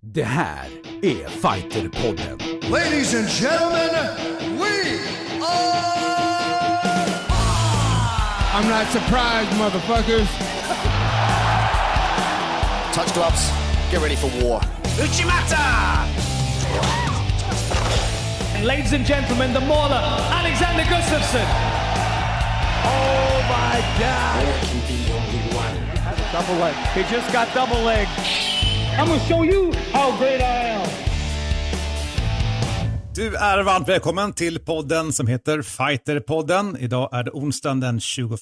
Det här är Fighterpodden. Ladies and gentlemen, we are... I'm not surprised, motherfuckers. Touch gloves. Get ready for war. Uchimata! And ladies and gentlemen, the mauler, Alexander Gustafsson. Oh my God! Double leg. He just got double leg. I'm gonna show you how great I am. Du är varmt välkommen till podden som heter Fighterpodden. Idag är det onsdagen den 21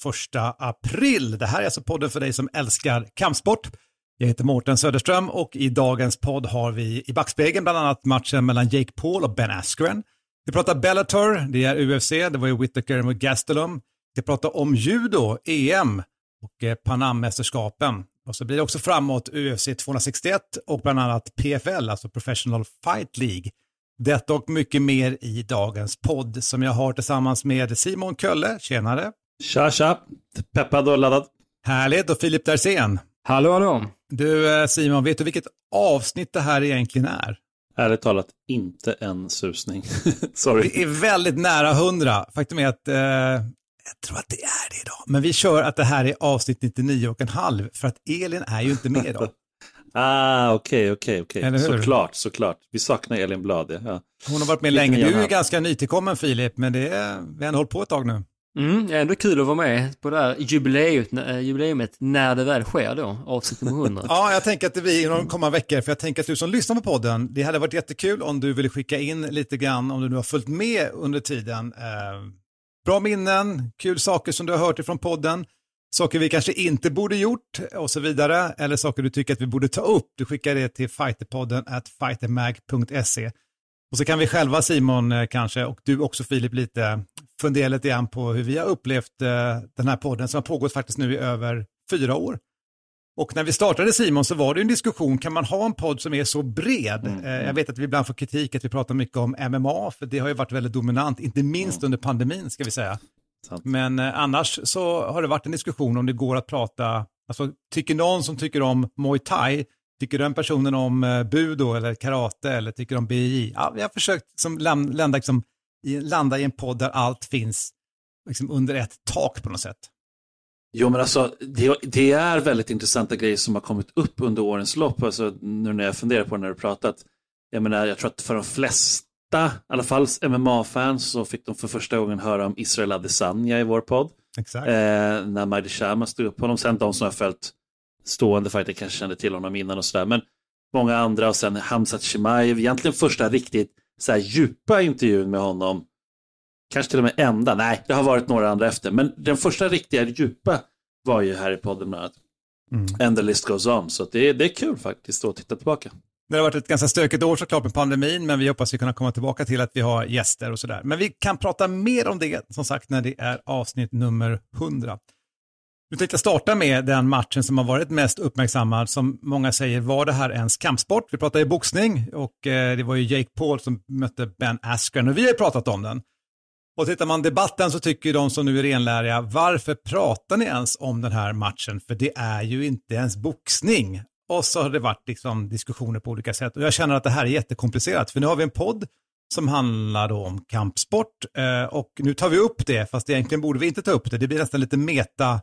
april. Det här är alltså podden för dig som älskar kampsport. Jag heter Mårten Söderström och i dagens podd har vi i backspegeln bland annat matchen mellan Jake Paul och Ben Askren. Vi pratar Bellator, det är UFC, det var ju Whittaker mot Gastelum. Vi pratar om judo, EM och eh, Panam-mästerskapen. Och så blir det också framåt UFC 261 och bland annat PFL, alltså Professional Fight League. Detta och mycket mer i dagens podd som jag har tillsammans med Simon Kölle, tjenare. Tja, tja. Peppad och laddad. Härligt, och Filip Dersén. Hallå, hallå. Du eh, Simon, vet du vilket avsnitt det här egentligen är? Ärligt talat, inte en susning. Sorry. Det är väldigt nära hundra. Faktum är att eh, jag tror att det är det idag. Men vi kör att det här är avsnitt 99 och en halv för att Elin är ju inte med idag. ah, okej, okej, okej. Såklart, såklart. Vi saknar Elin Blad. Ja. Hon har varit med länge. Du är ganska nytillkommen Filip, men det är, vi har ändå hållit på ett tag nu. Mm, det är ändå kul att vara med på det här jubileumet, äh, jubileumet när det väl sker då, avsnitt nummer 100. Ja, jag tänker att det blir inom de kommande veckor, för jag tänker att du som lyssnar på podden, det hade varit jättekul om du ville skicka in lite grann, om du nu har följt med under tiden. Eh, bra minnen, kul saker som du har hört ifrån podden, saker vi kanske inte borde gjort och så vidare, eller saker du tycker att vi borde ta upp. Du skickar det till fighterpodden at fightermag.se. Och så kan vi själva Simon eh, kanske, och du också Filip lite, fundera lite grann på hur vi har upplevt eh, den här podden som har pågått faktiskt nu i över fyra år. Och när vi startade Simon så var det en diskussion, kan man ha en podd som är så bred? Mm, Eh, Jag vet att vi ibland får kritik att vi pratar mycket om MMA, för det har ju varit väldigt dominant, inte minst under pandemin ska vi säga. Sant. Men eh, annars så har det varit en diskussion om det går att prata, alltså tycker någon som tycker om Muay Thai, tycker den personen om eh, budo eller karate eller tycker om BJJ? Ja, vi har försökt lam- landa, liksom, i, landa i en podd där allt finns liksom, under ett tak på något sätt. Jo, men alltså, det, det är väldigt intressanta grejer som har kommit upp under årens lopp. Alltså, nu när jag funderar på det när du pratat. Jag menar, jag tror att för de flesta, i alla fall MMA-fans, så fick de för första gången höra om Israel Adesanya i vår podd. Exakt. Eh, när Majdi Sharma stod upp på honom. Sen de som har följt stående fighter kanske kände till honom innan och sådär. Men många andra och sen Hamzat Chimaev. Egentligen första riktigt så här, djupa intervjun med honom. Kanske till och med enda. Nej, det har varit några andra efter. Men den första riktiga djupa var ju här i podden bland annat. Mm. And the list goes on. Så det, är, det är kul faktiskt att titta tillbaka. Det har varit ett ganska stökigt år såklart med pandemin, men vi hoppas vi kunna komma tillbaka till att vi har gäster och sådär. Men vi kan prata mer om det, som sagt, när det är avsnitt nummer 100. Nu tänkte jag starta med den matchen som har varit mest uppmärksammad, som många säger, var det här ens kampsport? Vi pratar ju boxning och eh, det var ju Jake Paul som mötte Ben Askren och vi har ju pratat om den. Och tittar man debatten så tycker ju de som nu är renläriga, varför pratar ni ens om den här matchen? För det är ju inte ens boxning. Och så har det varit liksom diskussioner på olika sätt. Och jag känner att det här är jättekomplicerat, för nu har vi en podd som handlar då om kampsport. Eh, och nu tar vi upp det, fast egentligen borde vi inte ta upp det. Det blir nästan lite meta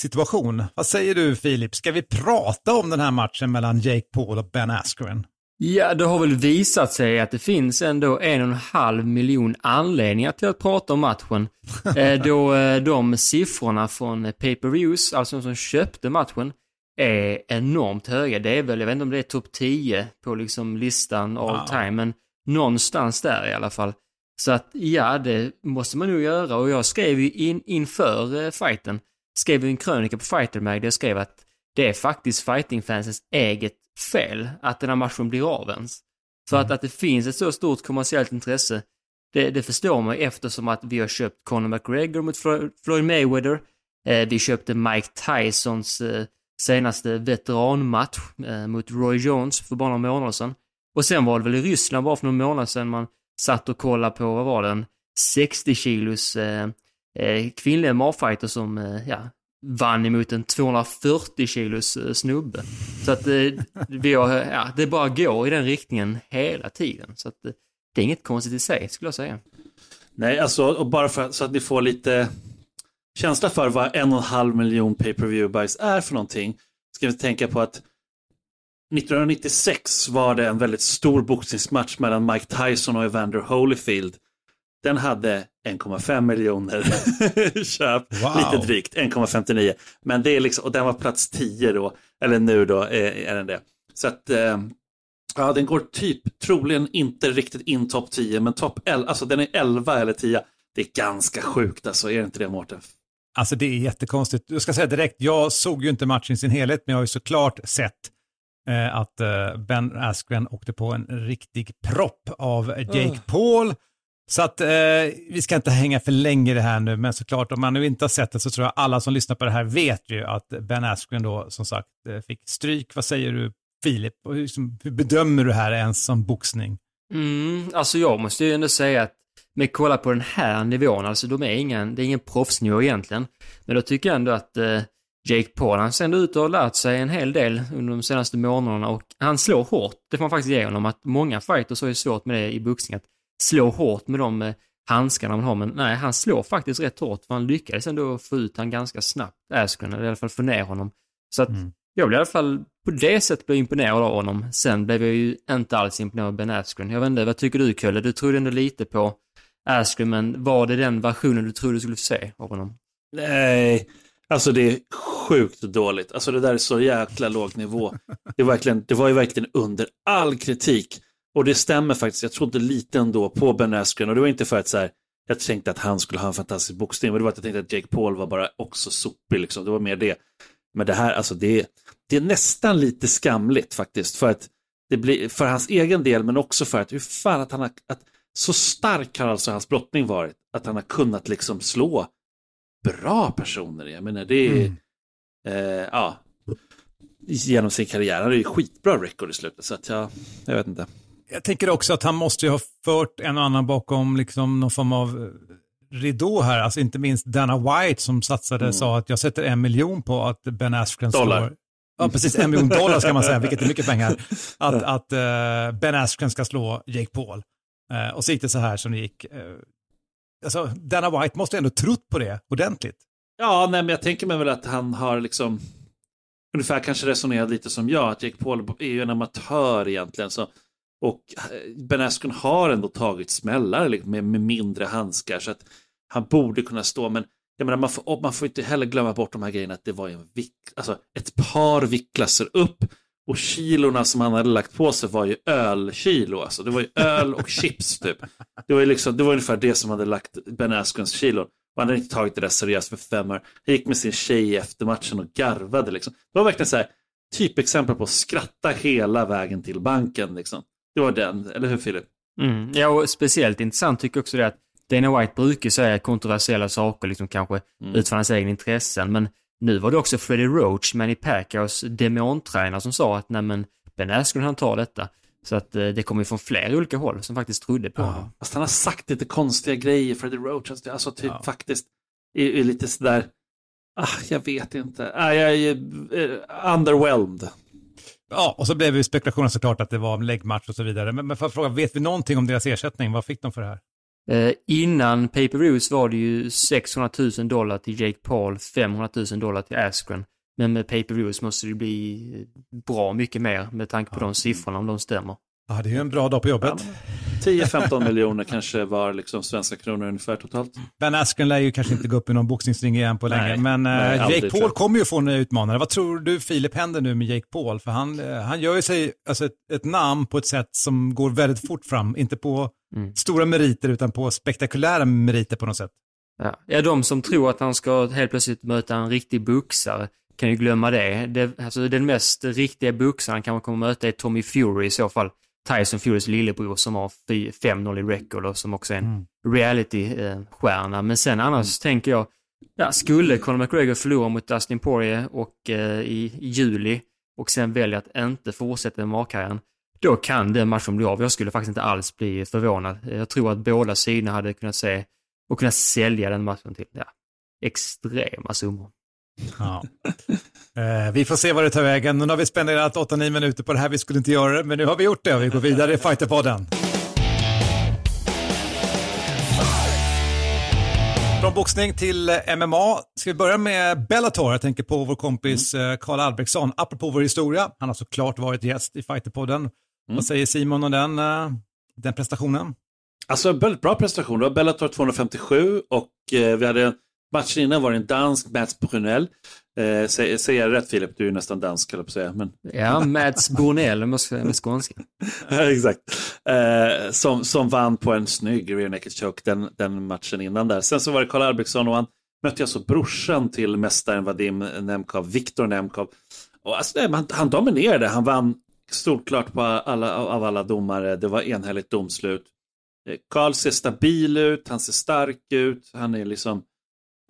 situation. Vad säger du Filip, ska vi prata om den här matchen mellan Jake Paul och Ben Askren? Ja, det har väl visat sig att det finns ändå en och en halv miljon anledningar till att prata om matchen. eh, då eh, de siffrorna från pay-per-views, alltså de som köpte matchen, är enormt höga. Det är väl, jag vet inte om det är topp 10 på liksom listan all Wow. time, men någonstans där i alla fall. Så att ja, det måste man nog göra och jag skrev ju in, inför eh, fighten, skrev ju en krönika på Fighter Mag där jag skrev att det är faktiskt fightingfansens eget fel att den här matchen blir av ens. För att, att det finns ett så stort kommersiellt intresse, det, det förstår man eftersom att vi har köpt Conor McGregor mot Flo- Floyd Mayweather, eh, vi köpte Mike Tysons eh, senaste veteranmatch eh, mot Roy Jones för bara några månader sedan. Och sen var det väl i Ryssland bara för några månader sedan man satt och kollade på, vad var det, en 60 kilos eh, eh, kvinnlig MMA-fighter som, eh, ja, vann emot en 240 kilos snubbe. Så att eh, vi har, ja, det bara går i den riktningen hela tiden. Så att eh, det är inget konstigt i sig, skulle jag säga. Nej, alltså, och bara för, så att ni får lite känsla för vad en och en halv miljon pay per view buys är för någonting, ska vi tänka på att 1996 var det en väldigt stor boxningsmatch mellan Mike Tyson och Evander Holyfield. Den hade 1,5 miljoner köp, Wow. lite drygt, 1,59. Men det är liksom, och den var plats 10 då, eller nu då är, är den det. Så att, eh, ja den går typ, troligen inte riktigt in topp 10, men topp 11, alltså den är 11 eller 10. Det är ganska sjukt alltså, är det inte det Mårten? Alltså det är jättekonstigt. Jag ska säga direkt, jag såg ju inte matchen i sin helhet, men jag har ju såklart sett eh, att eh, Ben Askren åkte på en riktig propp av Jake Paul. Så att eh, vi ska inte hänga för länge i det här nu, men såklart om man nu inte har sett det så tror jag alla som lyssnar på det här vet ju att Ben Askren då som sagt eh, fick stryk. Vad säger du Filip? Och hur, som- hur bedömer du det här ens som boxning? Mm, alltså jag måste ju ändå säga att med kolla på den här nivån, alltså de är ingen, det är ingen proffsnivå egentligen. Men då tycker jag ändå att eh, Jake Paul, han ser ändå ut att ha lärt sig en hel del under de senaste månaderna och han slår hårt. Det får man faktiskt ge honom. Att många fighters har ju svårt med det i boxning, att slå hårt med de eh, handskarna man har. Men nej, han slår faktiskt rätt hårt för han lyckades ändå få ut han ganska snabbt, Askren, eller i alla fall få ner honom. Så att Mm. jag blev i alla fall på det sättet blev imponerad av honom. Sen blev jag ju inte alls imponerad av Ben Askren. Jag vet inte, vad tycker du Kölle? Du trodde ändå lite på Askren, men var det den versionen du trodde du skulle se av honom? Nej, alltså det är sjukt dåligt. Alltså det där är så jäkla låg nivå. Det, är verkligen, det var ju verkligen under all kritik. Och det stämmer faktiskt, jag trodde lite ändå på Ben Askren och det var inte för att så här, jag tänkte att han skulle ha en fantastisk boxning, men det var att jag tänkte att Jake Paul var bara också sopig liksom. Det var mer det. Men det här, alltså det är, det är nästan lite skamligt faktiskt, för att det blir, för hans egen del, men också för att hur fan att han har, att så stark har alltså hans brottning varit, att han har kunnat liksom slå bra personer. Jag menar, det är, Mm. eh, ja, genom sin karriär. Han har ju skitbra record i slutet, så att jag, jag vet inte. Jag tänker också att han måste ju ha fört en och annan bakom liksom någon form av eh, ridå här. Alltså inte minst Dana White som satsade sa att jag sätter en miljon på att Ben Askren Dollar. slår... Ja, precis. En miljon dollar ska man säga, vilket är mycket pengar. Att, att eh, Ben Askren ska slå Jake Paul. Eh, och så gick det så här som det gick. Eh, alltså, Dana White måste ändå trott på det ordentligt. Ja, nej, men jag tänker mig väl att han har liksom ungefär kanske resonerat lite som jag, att Jake Paul är ju en amatör egentligen. Så, och eh, Ben Askren har ändå tagit smällar liksom, med, med mindre handskar, så att han borde kunna stå, men jag menar, man, får, man får inte heller glömma bort de här grejerna, att det var en vick, alltså, ett par viktklasser upp och kilorna som han hade lagt på sig var ju ölkilo, alltså det var ju öl och chips typ. Det var ju liksom, det var ungefär det som hade lagt Ben Askrens kilon. Och han hade inte tagit det där seriöst för fem år. Han gick med sin tjej efter matchen och garvade liksom. Det var verkligen så här, typexempel på att skratta hela vägen till banken liksom. Det var den, eller hur Filip? Mm. Ja, och speciellt intressant tycker jag också det att Dana White brukar säga kontroversiella saker, liksom kanske Mm. utifrån hans egna intressen, men nu var det också Freddie Roach, Manny Pacquiaos demontränare, som sa att nej men Ben Askren han tar detta. Så att eh, det kommer ju från flera olika håll som faktiskt trodde på honom. Fast han har sagt lite konstiga grejer, Freddie Roach. Alltså, alltså typ Ja. faktiskt är, är lite sådär, ah, jag vet inte. Ah, jag är eh, underwhelmed. Ja, och så blev det spekulationer såklart att det var en läggmatch och så vidare. Men, men för att fråga, vet vi någonting om deras ersättning? Vad fick de för det här? Eh, innan pay per views var det ju 600 000 dollar till Jake Paul, 500 000 dollar till Askren. Men med pay per views måste det bli bra mycket mer med tanke på de siffrorna om de stämmer. Ja, det är ju en bra dag på jobbet. 10-15 miljoner kanske var liksom svenska kronor ungefär totalt. Ben Askren lär ju kanske inte gå upp i någon boxningsring igen på länge, Nej, men eh, nej, aldrig, Jake tror Paul jag. kommer ju få en utmanare. Vad tror du Filip händer nu med Jake Paul? För han, eh, han gör ju sig alltså, ett, ett namn på ett sätt som går väldigt fort fram, inte på Mm. stora meriter utan på spektakulära meriter på något sätt. Ja. ja, de som tror att han ska helt plötsligt möta en riktig boxare kan ju glömma det. det alltså den mest riktiga boxaren han kanske kommer möta är Tommy Fury i så fall. Tyson Furys lillebror som har fy- 5-0 i record och som också är en Mm. reality-stjärna. Men sen annars tänker jag, ja, skulle Conor McGregor förlora mot Dustin Poirier och, eh, i, i juli och sen välja att inte fortsätta med magkarriären, då kan den matchen bli av. Jag skulle faktiskt inte alls bli förvånad. Jag tror att båda sidorna hade kunnat se och kunnat sälja den matchen till ja, extrema summor. Ja. Eh, vi får se vad det tar vägen. Nu har vi spenderat 8-9 minuter på det här, vi skulle inte göra det, men nu har vi gjort det och vi går vidare i Fighterpodden. Från boxning till eh, MMA. Ska vi börja med Bellator? Jag tänker på vår kompis eh, Karl Albrektsson. Apropå vår historia, han har såklart varit gäst i Fighterpodden. Vad säger Simon om den, eh, den prestationen? Alltså en väldigt bra prestation. Det var Bellator 257 och vi hade matchen innan var det en dansk Mats Brunell. Eh, säger, jag rätt Filip? Du är nästan dansk, jag på säga. Men... Ja, Mats Bornell med skånska. Exakt. Eh, som, som vann på en snygg rear naked choke den, den matchen innan där. Sen så var det Karl Albrektsson och han mötte alltså brorsan till mästaren Vadim Nemkov, Viktor Nemkov. Och alltså, nej, han, han dominerade, han vann solklart på alla, av alla domare. Det var enhälligt domslut. Eh, Karl ser stabil ut, han ser stark ut, han är liksom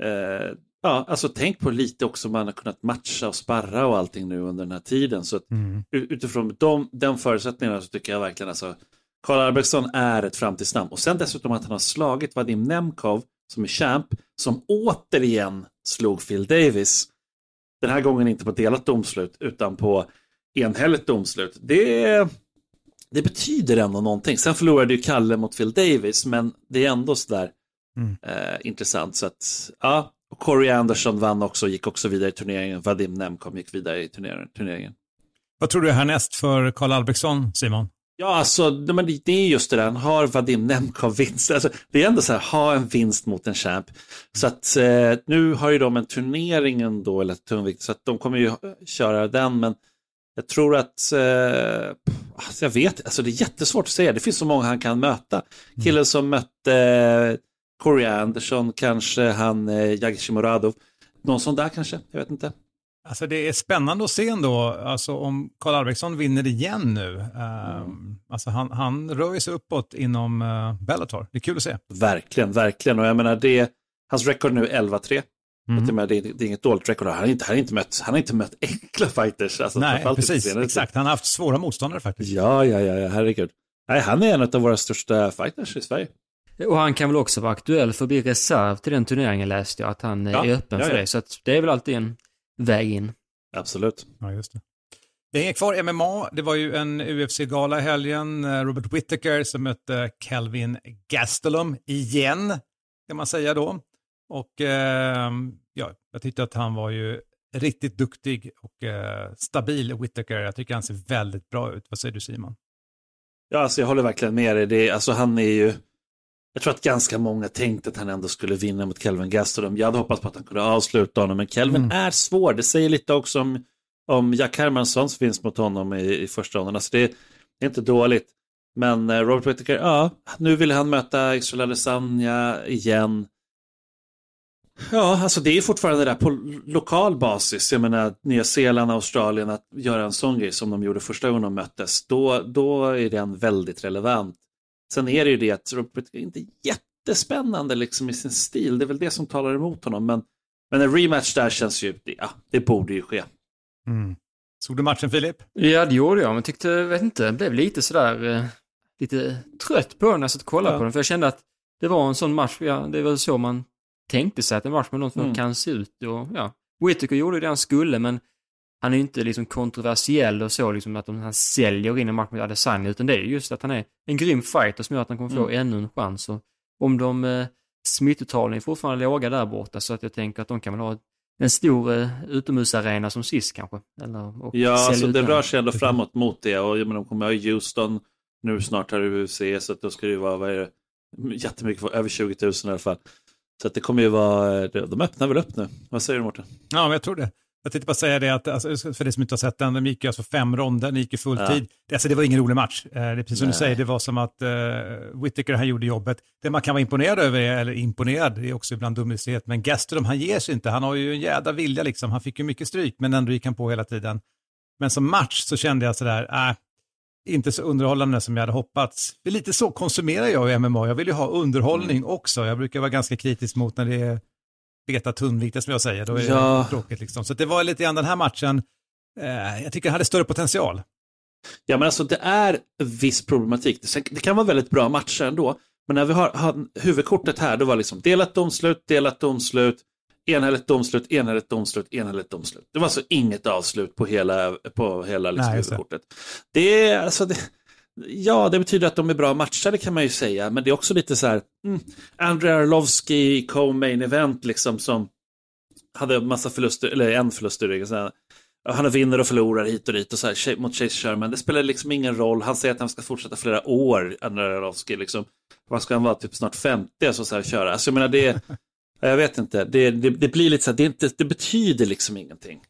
eh, Ja, alltså tänk på lite också man har kunnat matcha och sparra och allting nu under den här tiden. Så att, Mm. utifrån de, den förutsättningarna så tycker jag verkligen alltså Karl Albrektsson är ett framtidsnamn. Och sen dessutom att han har slagit Vadim Nemkov som är champ, som återigen slog Phil Davis. Den här gången inte på delat domslut utan på enhälligt domslut. Det, det betyder ändå någonting. Sen förlorade ju Kalle mot Phil Davis, men det är ändå sådär Mm. eh, intressant. Så att, ja, och Corey Anderson vann också, gick också vidare i turneringen. Vadim Nemkov gick vidare i turneringen. Vad tror du är härnäst för Karl Albrektsson, Simon? Ja, alltså, det- men det det är just det där, han har Vadim Nemkov vinst. Alltså, det är ändå så här, ha en vinst mot en champ. Så att eh, nu har ju de en turnering ändå, eller tungvikt, så att de kommer ju köra den, men jag tror att, eh, alltså jag vet, alltså det är jättesvårt att säga, det finns så många han kan möta. Killen som mötte eh, Corey Anderson, kanske han eh, Yagishi Muradov, någon sån där kanske, jag vet inte. Alltså det är spännande att se ändå, alltså om Karl Albrektsson vinner igen nu. Ehm, Alltså han, han rör sig uppåt inom uh, Bellator. Det är kul att se. Verkligen, verkligen. Och jag menar, det, hans rekord nu är 11-3. Mm. Det, är, inget dåligt rekord. Han har inte, han har inte, mött, han har inte mött enkla fighters. Alltså, Nej, precis. Exakt. Han har haft svåra motståndare faktiskt. Ja, ja, ja, ja, herregud. Nej, han är en av våra största fighters i Sverige. Och han kan väl också vara aktuell för att bli reserv till den turneringen läste jag, att han eh, Ja, är öppen ja, för ja. det. Så att det är väl alltid en väg in. Absolut. Ja, just det. Det hänger kvar MMA. Det var ju en UFC-gala i helgen. Eh, Robert Whittaker som mötte Calvin Gastelum igen, kan man säga då. Och ehm, ja, jag tyckte att han var ju riktigt duktig och eh, stabil, Whittaker. Jag tycker han ser väldigt bra ut. Vad säger du Simon? Ja, alltså jag håller verkligen med dig. Det är, alltså han är ju... Jag tror att ganska många tänkte att han ändå skulle vinna mot Kelvin Gastelum. Jag hade hoppats på att han kunde avsluta honom, men Kelvin är svår. Det säger lite också om, om Jack Hermanssons vinst mot honom i, i första ronden. Alltså det, det är inte dåligt. Men eh, Robert Whittaker, ja, nu vill han möta Israel Adesanya igen. Ja, alltså det är fortfarande där på lokal basis. Jag menar, Nya Zeeland, Australien, att göra en sån grej som de gjorde första gången de möttes, då, då är den väldigt relevant. Sen är det ju det att Robert är inte jättespännande liksom i sin stil. Det är väl det som talar emot honom. Men, men en rematch där känns ju, ja, det borde ju ske. Mm. Såg du matchen Filip? Ja, det gjorde jag, men tyckte, vet inte, blev lite sådär, eh, lite trött på den när jag satt och kollade Ja. på den. För jag kände att det var en sån match, ja, det var så man tänkte sig att en match med någon som Mm. kan se ut. Och, ja. Whittaker gjorde det han skulle, men han är ju inte liksom kontroversiell och så, liksom att de- han säljer in en match med Adesanya, utan det är just att han är en grym fighter som gör att han kommer få Mm. ännu en chans. Och om de eh, smittotalen är fortfarande låga där borta, så att jag tänker att de kan väl ha en stor eh, utomhusarena som sist kanske. Eller, och Ja, alltså det rör sig ändå framåt mot det och jag menar, de kommer ha Houston nu snart här i UFC så att då ska det ju vara, vad är det, jättemycket, över 20 000 i alla fall. Så att det kommer ju vara, de öppnar väl upp nu. Vad säger du Mårten? Ja, men jag tror det. Jag tänkte bara säga det att, alltså, för det som inte har sett den, de gick ju alltså fem ronder, den gick ju fulltid. Det- Alltså det var ingen rolig match. Eh, Det är precis som du Nej. säger, det var som att uh, Whittaker han gjorde jobbet. Det man kan vara imponerad över, är- eller imponerad, det är också ibland dummistighet, men Gastelum han ger sig inte, han har ju en jädra vilja liksom. Han fick ju mycket stryk, men ändå gick han på hela tiden. Men som match så kände jag sådär, äh, inte så underhållande som jag hade hoppats. För lite så konsumerar jag ju MMA, jag vill ju ha underhållning Mm. också. Jag brukar vara ganska kritisk mot när det är beta tunnvikter som jag säger, då är Ja. det tråkigt liksom. Så det var lite grann den här matchen, eh, jag tycker den hade större potential. Ja men alltså det är viss problematik. Det, kan vara väldigt bra matcher ändå. Men när vi har, huvudkortet här, då var liksom delat domslut, delat domslut, enhälligt domslut, enhälligt domslut, enhälligt domslut. Det var alltså inget avslut på hela, på hela liksom, Nej, huvudkortet. Det är alltså, det, ja, det betyder att de är bra matchade kan man ju säga, men det är också lite så här, mm, Andrei Arlovski co-main event liksom som hade massa förluster, eller en förlust i ryggen. Han vinner och förlorar hit och dit och så här, mot Chase Sherman. Det spelar liksom ingen roll. Han säger att han ska fortsätta flera år, Andrei Arlovski. Liksom. Vad ska han vara, typ snart 50 alltså, så här, köra? Alltså jag menar det, jag vet inte, det, det, det blir lite så här, det, inte, det betyder liksom ingenting.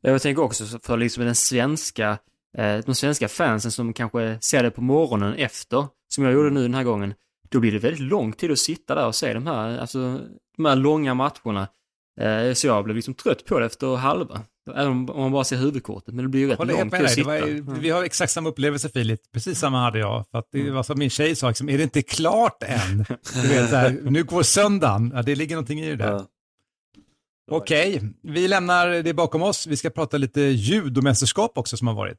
Jag tänker också för liksom den svenska, de svenska fansen som kanske ser det på morgonen efter, som jag gjorde nu den här gången, då blir det väldigt lång tid att sitta där och se de här, alltså, de här långa matcherna. Eh, så jag blev liksom trött på det efter halva. Även om man bara ser huvudkortet, men det blir ju rätt Håller lång helt tid med att sitta. var. Vi har exakt samma upplevelse Filip, precis samma hade jag. För att det var som min tjej sa, liksom, är det inte klart än? Du vet, så här, nu går söndagen, ja, det ligger någonting i det där. Ja. Okej, vi lämnar det bakom oss. Vi ska prata lite judomästerskap också som har varit.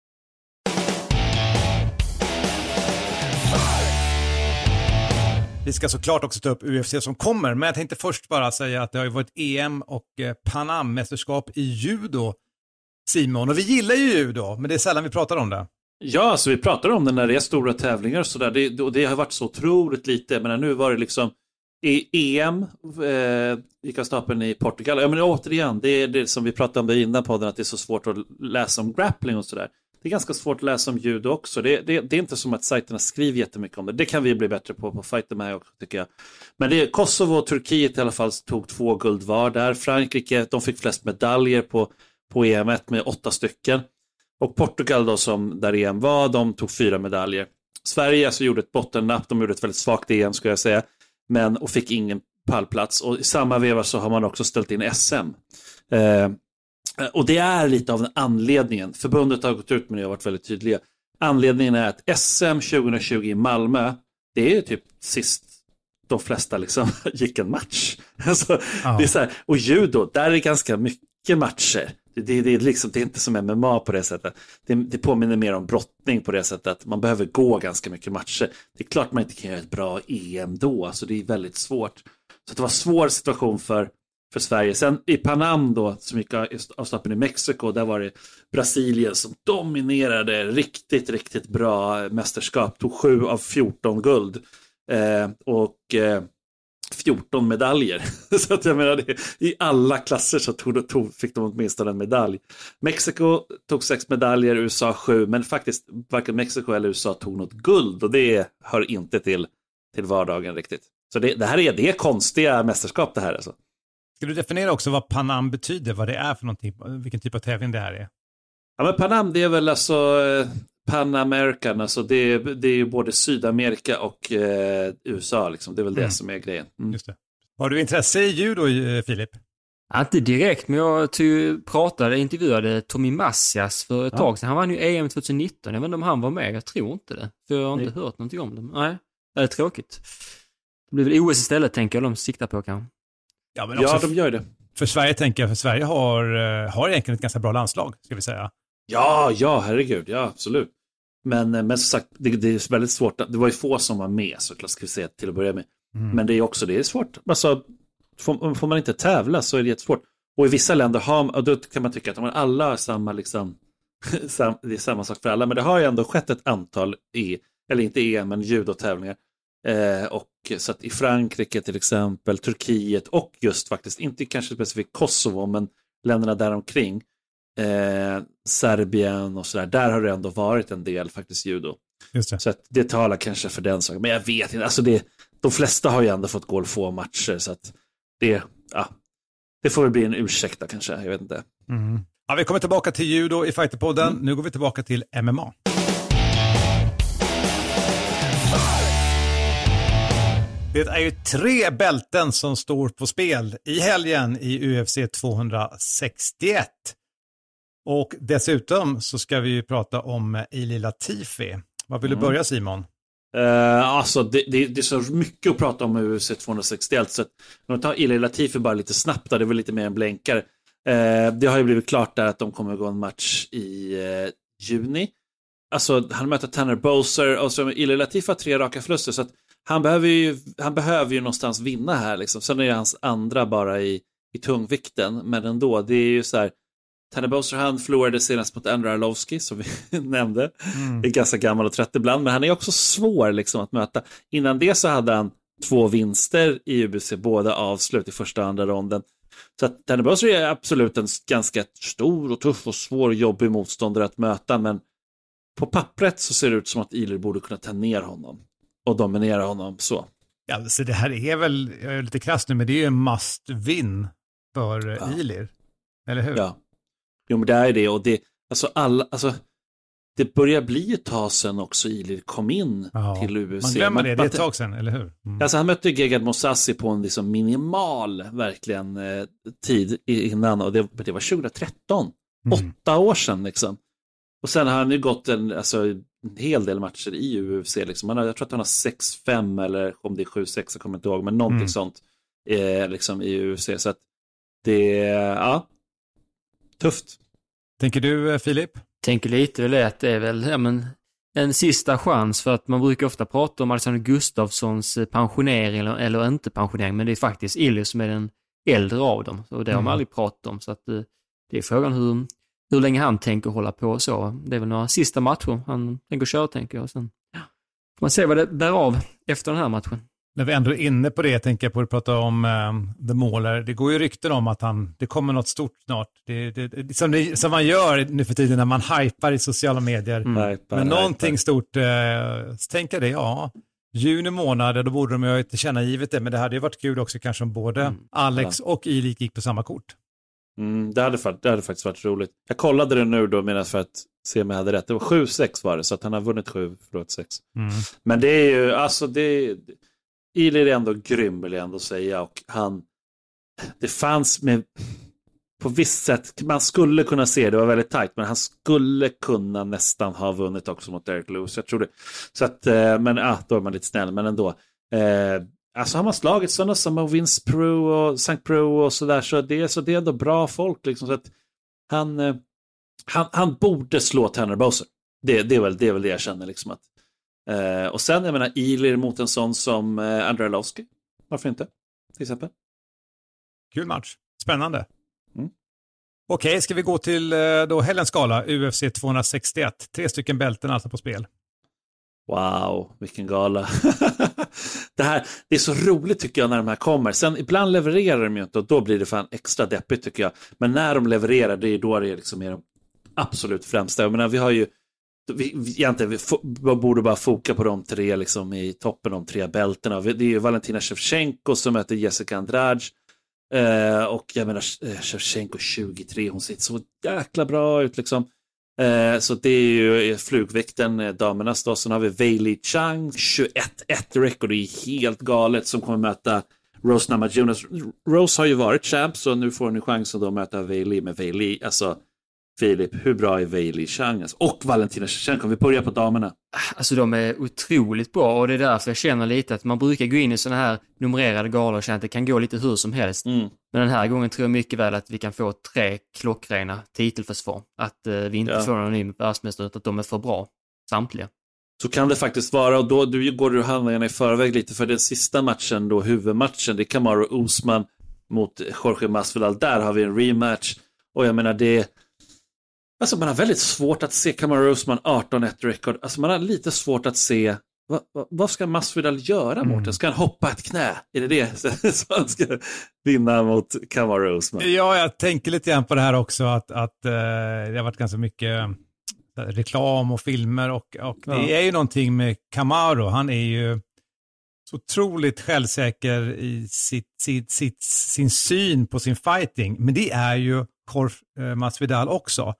Vi ska såklart också ta upp UFC som kommer, men jag tänkte först bara säga att det har ju varit EM och eh, Panam-mästerskap i judo, Simon. Och vi gillar ju judo, men det är sällan vi pratar om det. Ja, så vi pratar om det när det är stora tävlingar och sådär. Det, och det har varit så otroligt lite. Men nu var det liksom i EM, eh, gick av stapeln i Portugal. Ja, men återigen, det är det som vi pratade om innan podden, att det är så svårt att läsa om grappling och sådär. Det är ganska svårt att läsa om judo också. Det, det, det är inte som att sajterna skriver jättemycket om det. Det kan vi bli bättre på på Fighter med också tycker jag. Men det är Kosovo och Turkiet i alla fall tog två guld var där. Frankrike, de fick flest medaljer på, på EM med åtta stycken. Och Portugal då som där EM var, de tog fyra medaljer. Sverige alltså gjorde ett bottennapp, de gjorde ett väldigt svagt EM skulle jag säga. Men och fick ingen pallplats. Och i samma veva så har man också ställt in SM. Eh, och det är lite av anledningen. Förbundet har gått ut med det och varit väldigt tydliga. Anledningen är att SM 2020 i Malmö, det är typ sist de flesta liksom gick en match. Alltså, Ja. det är så här, och judo, där är det ganska mycket matcher. Det, det, det, är liksom, det är inte som MMA på det sättet. Det, det påminner mer om brottning på det sättet att man behöver gå ganska mycket matcher. Det är klart man inte kan göra ett bra EM då, alltså det är väldigt svårt. Så det var en svår situation för, för Sverige. Sen i Panam då, som gick av stapeln i Mexiko, där var det Brasilien som dominerade riktigt, riktigt bra mästerskap. Tog 7 av 14 guld. Eh, och eh, 14 medaljer. så att jag menar, det, i alla klasser så tog, tog, fick de åtminstone en medalj. Mexiko tog sex medaljer, USA sju, men faktiskt varken Mexiko eller USA tog något guld och det hör inte till, till vardagen riktigt. Så det, det här är, det är konstiga mästerskap det här alltså. Ska du definiera också vad Panam betyder, vad det är för någonting, vilken typ av tävling det här är? Ja, men Panam det är väl alltså eh, Pan American, alltså det, är- det är ju både Sydamerika och eh, USA liksom. Det är väl det Mm. som är grejen. Mm. Just det. Har du intresse i judo, eh, Filip? Ja, Inte direkt, men jag pratade, intervjuade Tommy Massias för ett Ja. tag sedan. Han vann ju EM 2019. Jag vet inte om han var med. Jag tror inte det. För jag har inte hört någonting om det. Nej, det är tråkigt. Det blir väl OS istället, tänker jag de siktar på kanske. Ja, men Ja, också de gör det. för Sverige tänker jag, för Sverige har, eh, har egentligen ett ganska bra landslag, ska vi säga. Ja, ja, herregud, ja, absolut. Men, eh, men som sagt, det, det är väldigt svårt. Det var ju få som var med såklart, ska vi säga till att börja med. Mm. Men det är också, det är svårt. Alltså, får, får man inte tävla så är det jättesvårt. Och i vissa länder har, då kan man tycka att men alla har samma, liksom, det är samma sak för alla. Men det har ju ändå skett ett antal, i, eller inte EM, men judotävlingar. Eh, och så att i Frankrike till exempel, Turkiet och just faktiskt, inte kanske specifikt Kosovo, men länderna däromkring, eh, Serbien och sådär, där har det ändå varit en del faktiskt judo. Så att det talar kanske för den saken, men jag vet inte, alltså det, de flesta har ju ändå fått gå få matcher, så att det, ja, det får väl bli en ursäkt då kanske, jag vet inte. Mm. Ja, vi kommer tillbaka till judo i Fighterpodden. Nu går vi tillbaka till MMA. Det är ju tre bälten som står på spel i helgen i UFC 261. Och dessutom så ska vi ju prata om Ili Latifi. Vad vill du Mm. börja Simon? Uh, alltså det, det, det är så mycket att prata om med UFC 261 så att om vi tar Ilya Latifi bara lite snabbt då, det är väl lite mer en blänkare. Eh, det har ju blivit klart där att de kommer gå en match i eh, juni. Alltså han möter Tanner Bowser och så Ilya Latifi har tre raka förluster så att han behöver ju, han behöver ju någonstans vinna här liksom. Sen är det hans andra bara i, i tungvikten men ändå, det är ju så här Tanner Bowser han förlorade senast mot Andrew Arlovski som vi nämnde. Mm. Är ganska gammal och trött ibland, men han är också svår liksom att möta. Innan det så hade han två vinster i UBC, båda avslut i första och andra ronden. Så att Bowser är absolut en ganska stor och tuff och svår och jobbig motståndare att möta, men på pappret så ser det ut som att Ilir borde kunna ta ner honom och dominera honom så. Ja, så det här är väl, jag är lite krass nu, men det är ju en must win för Ja. ja. Ilir. Eller hur? Ja. Jo, men det är det och det, alltså alla, alltså det börjar bli ett tag sedan också Ilir kom in Ja. till UFC. Man glömmer det, det är ett tag sedan, eller hur? Mm. Alltså han mötte Gegard Mousasi på en liksom minimal verkligen eh, tid innan och det, det var 2013. Mm. Åtta år sedan liksom. Och sen har han ju gått en, alltså, en hel del matcher i UFC. Liksom. Han har, jag tror att han har 6-5 eller om det är 7-6, jag kommer inte ihåg, men någonting Mm. sånt eh, liksom, i UFC. Så att det, ja, tufft. Tänker du eh, Filip? Tänker lite väl det att det är väl, ja men, en sista chans för att man brukar ofta prata om Alexander Gustafssons eh, pensionering eller, eller inte pensionering, men det är faktiskt Illy som är den äldre av dem. Och det har Mm. man aldrig pratat om, så att eh, det är frågan hur, hur länge han tänker hålla på och så. Det är väl några sista matcher han tänker köra, tänker jag. Sen får man se vad det bär av efter den här matchen. När vi ändå är inne på det, tänker jag på att prata om um, The Mauler. Det går ju rykten om att han, det kommer något stort snart. Det, det, det, som, det, som man gör nu för tiden när man hypar i sociala medier. Hypar, Mm. Men någonting hypar. stort, eh, så tänker jag det, ja. Juni månad, då borde de ju ha tillkännagivet det, men det hade ju varit kul också kanske om både Mm. Alex och Ilik gick på samma kort. Mm, det, hade, det hade faktiskt varit roligt. Jag kollade det nu då medan för att se om jag hade rätt. Det var 7-6 var det, så att han har vunnit 7, förlåt 6. Mm. Men det är ju, alltså det... Ilir är ändå grym vill jag ändå säga och han... Det fanns med... På visst sätt, man skulle kunna se, det var väldigt tajt, men han skulle kunna nästan ha vunnit också mot Derek Lewis. Jag tror det. Så att, eh, men ah, då är man lite snäll, men ändå. Eh, alltså har man slagit sådana som Vince Pro och St. Pro och sådär, så det, så det är ändå bra folk liksom. Så att han, eh, han, han borde slå Tanner Bowser. Det, det, är väl, det är väl det jag känner liksom att Eh, och sen, jag menar, Ilir mot en sån som eh, Andrei Arlovski. Varför inte? Till exempel. Kul match, spännande. Mm. Okej, ska vi gå till eh, då helgens skala, UFC 261. Tre stycken bälten alltså på spel. Wow, vilken gala. det, här, det är så roligt tycker jag när de här kommer. Sen ibland levererar de ju inte och då blir det fan extra deppigt tycker jag. Men när de levererar, det är då det är liksom är de absolut främsta. Jag menar, vi har ju vi, egentligen, vi fo- borde bara foka på de tre liksom, i toppen, de tre bältena. Det är ju Valentina Shevchenko som möter Jessica Andrade. Eh, och jag menar, eh, Shevchenko 23, hon ser så jäkla bra ut liksom. Eh, så det är ju eh, flugvikten, eh, damernas då. Sen har vi Weili Chang, 21-1 record, det är helt galet, som kommer möta Rose Namajunas. Rose har ju varit champ, så nu får hon ju chansen då att möta Weili med Weili. Alltså, Filip, hur bra är Weili Chang? Alltså? Och Valentina Shevchenko, vi börjar på damerna. Alltså de är otroligt bra och det är därför jag känner lite att man brukar gå in i sådana här numrerade galor och känna att det kan gå lite hur som helst. Mm. Men den här gången tror jag mycket väl att vi kan få tre klockrena titelförsvar. Att eh, vi inte Ja. får någon ny världsmästare utan att de är för bra. Samtliga. Så kan det faktiskt vara och då du går du handlingarna i förväg lite för den sista matchen då, huvudmatchen, det är Kamaru Usman mot Jorge Masvidal. Där har vi en rematch och jag menar det Alltså man har väldigt svårt att se Kamaru Usman 18-1 record. Alltså man har lite svårt att se vad, vad, vad ska Masvidal göra mot den? Ska han hoppa ett knä? Är det det så han ska vinna mot Kamaru Usman? Ja, jag tänker lite grann på det här också att, att eh, det har varit ganska mycket eh, reklam och filmer och, och Ja. det är ju någonting med Camaro. Han är ju så otroligt självsäker i sitt, sitt, sitt, sin syn på sin fighting. Men det är ju Jorge eh, Masvidal också.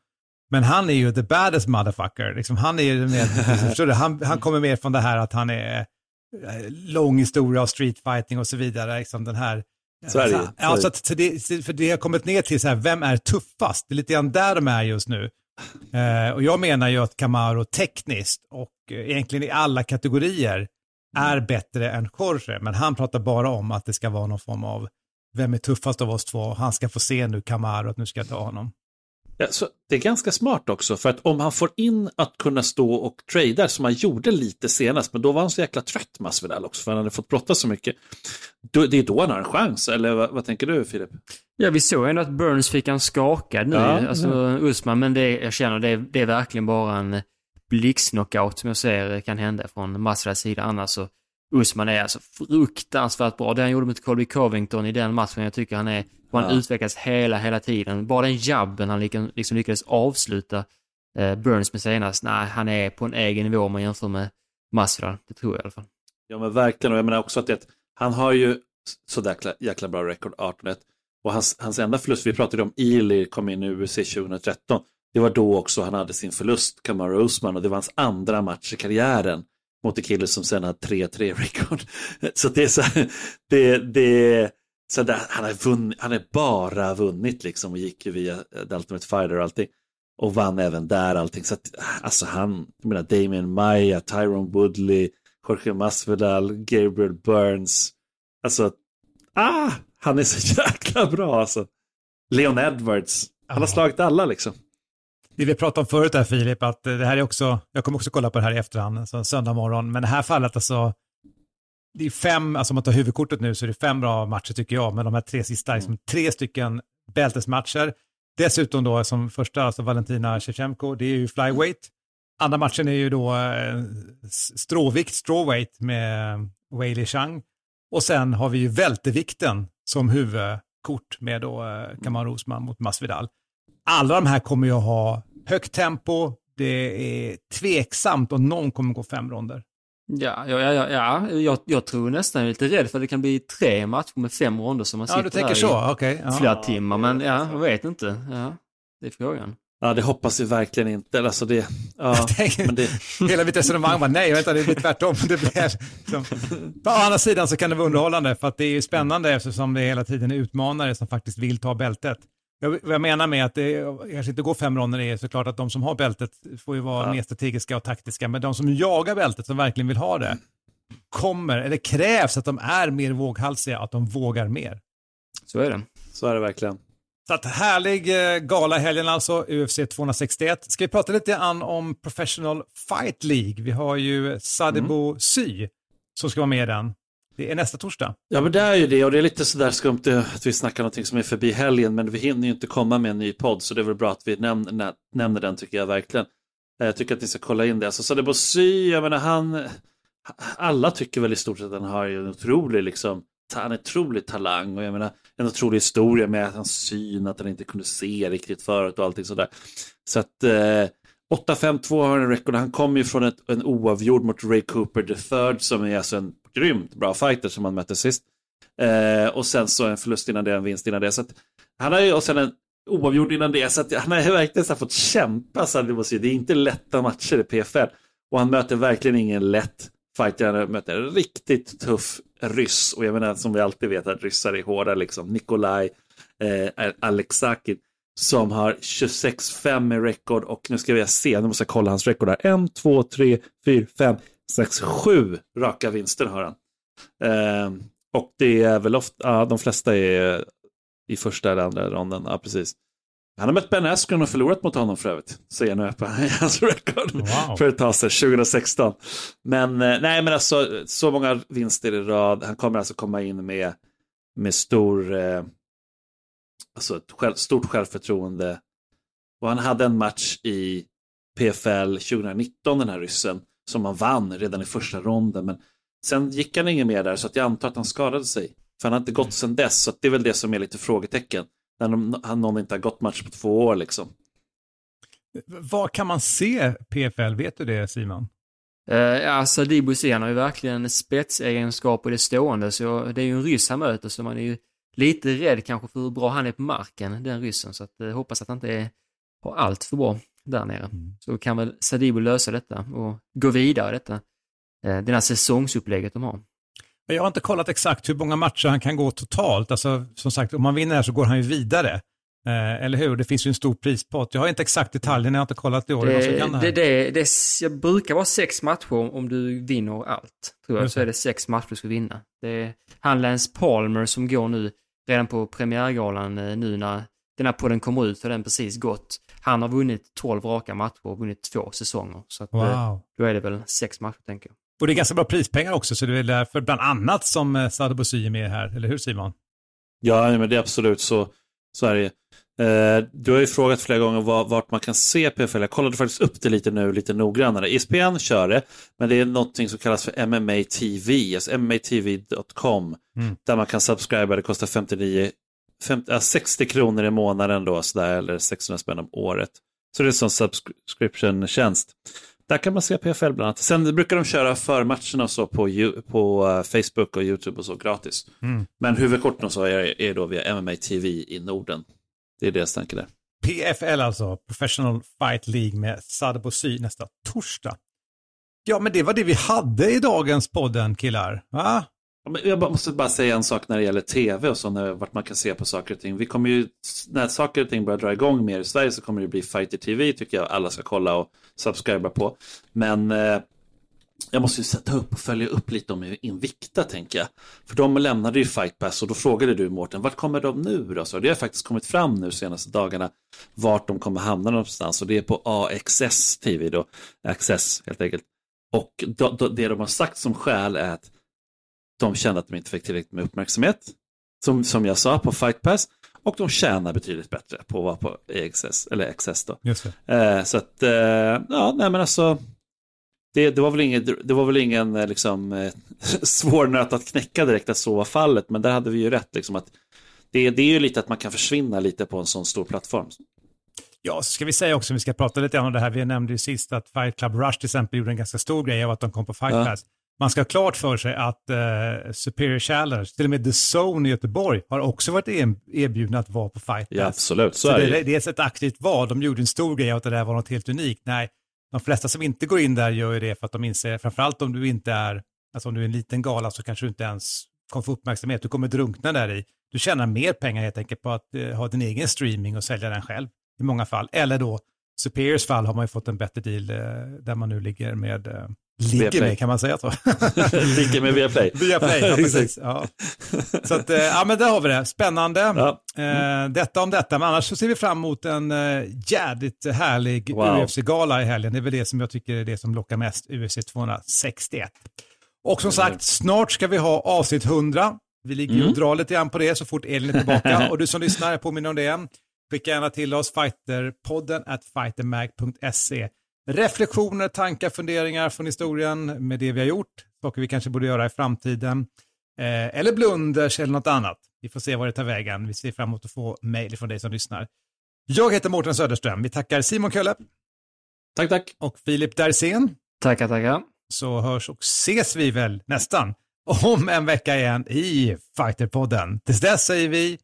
Men han är ju the baddest motherfucker. Liksom, han, är ju mer, förstår du? Han, han kommer mer från det här att han är eh, lång historia av streetfighting och så vidare. Liksom den här Så är det ju. Ja, så att, så det, för det har kommit ner till så här, vem är tuffast? Det är lite grann där de är just nu. Eh, och jag menar ju att Camaro tekniskt och eh, egentligen i alla kategorier är bättre än Jorge, men han pratar bara om att det ska vara någon form av vem är tuffast av oss två? Han ska få se nu Camaro, att nu ska jag ta honom. Ja, så det är ganska smart också, för att om han får in att kunna stå och trada som han gjorde lite senast, men då var han så jäkla trött Masvidal också, för han hade fått brottas så mycket. Då, det är då han har en chans, eller vad, vad tänker du Filip? Ja, vi såg ändå att Burns fick en skakad nu, Ja, alltså Usman, men det, jag känner det, det är verkligen bara en blixtknockout som jag ser kan hända från Masvidals sida. Annars så, Usman är alltså fruktansvärt bra. Det han gjorde mot Colby Covington i den matchen, jag tycker han är, han Ja. utvecklas hela, hela tiden. Bara den jabben han liksom, liksom lyckades avsluta eh, Burns med senast, nej, han är på en egen nivå om man jämför med Masvidal. Det tror jag i alla fall. Ja men verkligen, och jag menar också att det, han har ju så jäkla, bra rekord, 18-1. Och hans, hans enda förlust, vi pratade om Ely kom in i UFC 2013. Det var då också han hade sin förlust, Kamaru Usman, och det var hans andra match i karriären mot en kille som sen hade 3-3 rekord. Så det är så här, det, det, så där, han har vunnit, han har bara vunnit liksom och gick ju via The Ultimate Fighter och allting. Och vann även där allting. Så att, alltså han, jag menar Damien Maya, Tyrone Woodley, Jorge Masvidal, Gabriel Burns. Alltså, ah, han är så jäkla bra alltså. Leon Edwards, han har slagit alla liksom. Det vi pratade om förut här Filip, att eh, det här är också, jag kommer också kolla på det här i efterhand, alltså söndag morgon, men det här fallet alltså, det är fem, alltså om man tar huvudkortet nu så är det fem bra matcher tycker jag, men de här tre sista, liksom, tre stycken bältesmatcher. Dessutom då som första, alltså Valentina Shevchenko, det är ju flyweight. Andra matchen är ju då eh, stråvikt, strawweight med Weili Chang. Och sen har vi ju vältevikten som huvudkort med då eh, Kamaru Usman mot Masvidal. Alla de här kommer ju att ha högt tempo, det är tveksamt om någon kommer gå fem ronder. Ja, ja, ja, ja, ja. Jag, jag tror nästan jag är lite rädd för att det kan bli tre matcher med fem ronder som man Ja, sitter du tänker där så, i okej. ja. flera timmar. Men ja, jag vet inte. Ja, det är frågan. Ja, det hoppas vi verkligen inte. Alltså det, ja, tänker- men det, Hela mitt resonemang var nej, vänta, det blir tvärtom. Det blir, liksom. På andra sidan så kan det vara underhållande för att det är ju spännande eftersom det hela tiden är utmanare som faktiskt vill ta bältet. Jag, vad jag menar med att det kanske inte går fem ronder är såklart att de som har bältet får ju vara Ja. mer strategiska och taktiska, men de som jagar bältet, som verkligen vill ha det, kommer, eller krävs att de är mer våghalsiga, att de vågar mer. Så är det. så är det verkligen. Så att härlig eh, gala i helgen alltså, UFC 261. Ska vi prata lite grann om Professional Fight League? Vi har ju Sadebo Sy som ska vara med i den. Det är nästa torsdag. Ja men det är ju det och det är lite sådär skumt eh, att vi snackar någonting som är förbi helgen men vi hinner ju inte komma med en ny podd så det är väl bra att vi nämner, nä- nämner den tycker jag verkligen. Eh, jag tycker att ni ska kolla in det. Alltså Sadebo Sy, jag menar han, alla tycker väl i stort sett att han har en otrolig liksom, ta- han är otrolig talang och jag menar en otrolig historia med att hans syn, att han inte kunde se riktigt förut och allting sådär. Så att eh, 8-5-2 har han en rekord. Han kommer ju från ett, en oavgjord mot Ray Cooper the third som är alltså en grymt bra fighter som han mötte sist. Eh, och sen så en förlust innan det, en vinst innan det. Så att, han har ju, och sen en oavgjord innan det. Så att han har ju verkligen så fått kämpa. Så det, måste, det är inte lätta matcher i PFL. Och han möter verkligen ingen lätt fighter. Han möter en riktigt tuff ryss. Och jag menar som vi alltid vet att ryssar är hårda liksom. Nikolaj eh, Aleksakin som har 26-5 i rekord och nu ska vi se, nu måste jag kolla hans rekord här. 1, 2, 3, 4, 5, 6, 7 raka vinster har han. Eh, och det är väl ofta, ja de flesta är i första eller andra ronden, ja precis. Han har mött Ben Askren och förlorat mot honom för övrigt, ser jag nu på hans rekord Wow. för ett tag sedan, 2016. Men eh, nej, men alltså så många vinster i rad, han kommer alltså komma in med, med stor, eh, alltså ett själv, stort självförtroende. Och han hade en match i PFL 2019, den här ryssen, som han vann redan i första ronden. Men sen gick han ingen mer där, så att jag antar att han skadade sig. För han har inte gått sedan dess, så att det är väl det som är lite frågetecken. När han någon inte har gått match på två år liksom. Var kan man se PFL? Vet du det Simon? Uh, ja, Sadibu Sen har ju verkligen spetsegenskaper i det stående, så det är ju en ryss han möter, så man är ju lite rädd kanske för hur bra han är på marken, den ryssen. Så att, uh, hoppas att han inte är, har allt för bra där nere. Så kan väl Sadibu lösa detta och gå vidare i detta eh, det här säsongsupplägget de har. Jag har inte kollat exakt hur många matcher han kan gå totalt. Alltså, som sagt, om man vinner här så går han ju vidare. Eh, eller hur? Det finns ju en stor prispott. Jag har inte exakt detaljen, jag har inte kollat i år. Det, Det, det, det, här. det, det, jag brukar vara sex matcher om du vinner allt. Tror jag, så är det sex matcher du ska vinna. Det är han Lance Palmer som går nu redan på premiärgalan eh, nu när den här podden kommer ut, har den precis gått. Han har vunnit 12 raka matcher och vunnit två säsonger. Så att, eh, Wow. då är det väl sex matcher tänker jag. Och det är ganska bra prispengar också, så det är därför bland annat som eh, Sadou Bouzid är med här. Eller hur Simon? Ja, men det är absolut så, så är det. Eh, du har ju frågat flera gånger var, vart man kan se PFL. Jag kollade faktiskt upp det lite nu, lite noggrannare. ESPN kör det, men det är någonting som kallas för MMA TV, alltså mmatv.com, Mm. där man kan subscriba. Det kostar 59, 50, ja, 60 kronor i månaden då, sådär, eller 600 spänn om året. Så det är en sån subscription-tjänst. Där kan man se PFL bland annat. Sen brukar de köra förmatcherna och så på, på eh, Facebook och YouTube och så gratis. Mm. Men huvudkorten och så är, är då via MMA TV i Norden. Det är deras tanke där. PFL alltså, Professional Fight League med Sadou Bouzid nästa torsdag. Ja, men det var det vi hade i dagens podden, killar. Va? Jag måste bara säga en sak när det gäller tv och så, när, vart man kan se på saker och ting. Vi kommer ju, när saker och ting börjar dra igång mer i Sverige så kommer det bli Fighter TV, tycker jag alla ska kolla och subscriba på. Men eh, jag måste ju sätta upp och följa upp lite om Invicta, tänker jag. För de lämnade ju Fight Pass och då frågade du, Mårten, vart kommer de nu då? Så det har faktiskt kommit fram nu senaste dagarna vart de kommer hamna någonstans och det är på AXS TV då, Access helt enkelt. Och då, då, det de har sagt som skäl är att de kände att de inte fick tillräckligt med uppmärksamhet, som, som jag sa, på Fight Pass. Och de tjänar betydligt bättre på att vara på AXS, eller XS då. Eh, så att, eh, ja, nej men alltså, det, det var väl ingen, det var väl ingen eh, liksom, eh, svår nöt att knäcka direkt att så var fallet, men där hade vi ju rätt, liksom att det, det är ju lite att man kan försvinna lite på en sån stor plattform. Ja, så ska vi säga också, vi ska prata lite om det här, vi nämnde ju sist att Fight Club Rush till exempel gjorde en ganska stor grej av att de kom på Fight Ja. Man ska ha klart för sig att eh, Superior Challenge, till och med The Zone i Göteborg, har också varit er- erbjudna att vara på Fight. Ja, absolut, så, Så är det, det är ett aktivt val. De gjorde en stor grej av att det där var något helt unikt. Nej, de flesta som inte går in där gör ju det för att de inser, framförallt om du inte är, alltså om du är en liten gala så kanske du inte ens kommer få uppmärksamhet. Du kommer drunkna där i. Du tjänar mer pengar helt enkelt på att eh, ha din egen streaming och sälja den själv i många fall. Eller då, Superiors fall har man ju fått en bättre deal eh, där man nu ligger med, eh, ligger Viaplay. med kan man säga så? Ligger med Viaplay. Viaplay, ja Exakt. precis. Ja. Så att, eh, ja men där har vi det. Spännande. Ja. Eh, detta om detta, men annars så ser vi fram emot en eh, jädrigt härlig Wow. UFC-gala i helgen. Det är väl det som jag tycker är det som lockar mest, UFC 261. Och som sagt, snart ska vi ha avsnitt 100. Vi ligger ju och drar lite grann på det så fort Elin är tillbaka. och du som lyssnar, jag påminner om det. Skicka gärna till oss, fighterpodden at fightermag.se. Reflektioner, tankar, funderingar från historien med det vi har gjort, saker vi kanske borde göra i framtiden. Eh, eller blunders eller något annat. Vi får se var det tar vägen. Vi ser fram emot att få mejl från dig som lyssnar. Jag heter Mårten Söderström. Vi tackar Simon Kölle Tack, tack. och Filip Dersén. Tackar, tackar. Så hörs och ses vi väl nästan om en vecka igen i Fighterpodden. Tills dess säger vi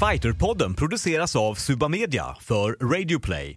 Fighterpodden produceras av Suba Media för Radio Play.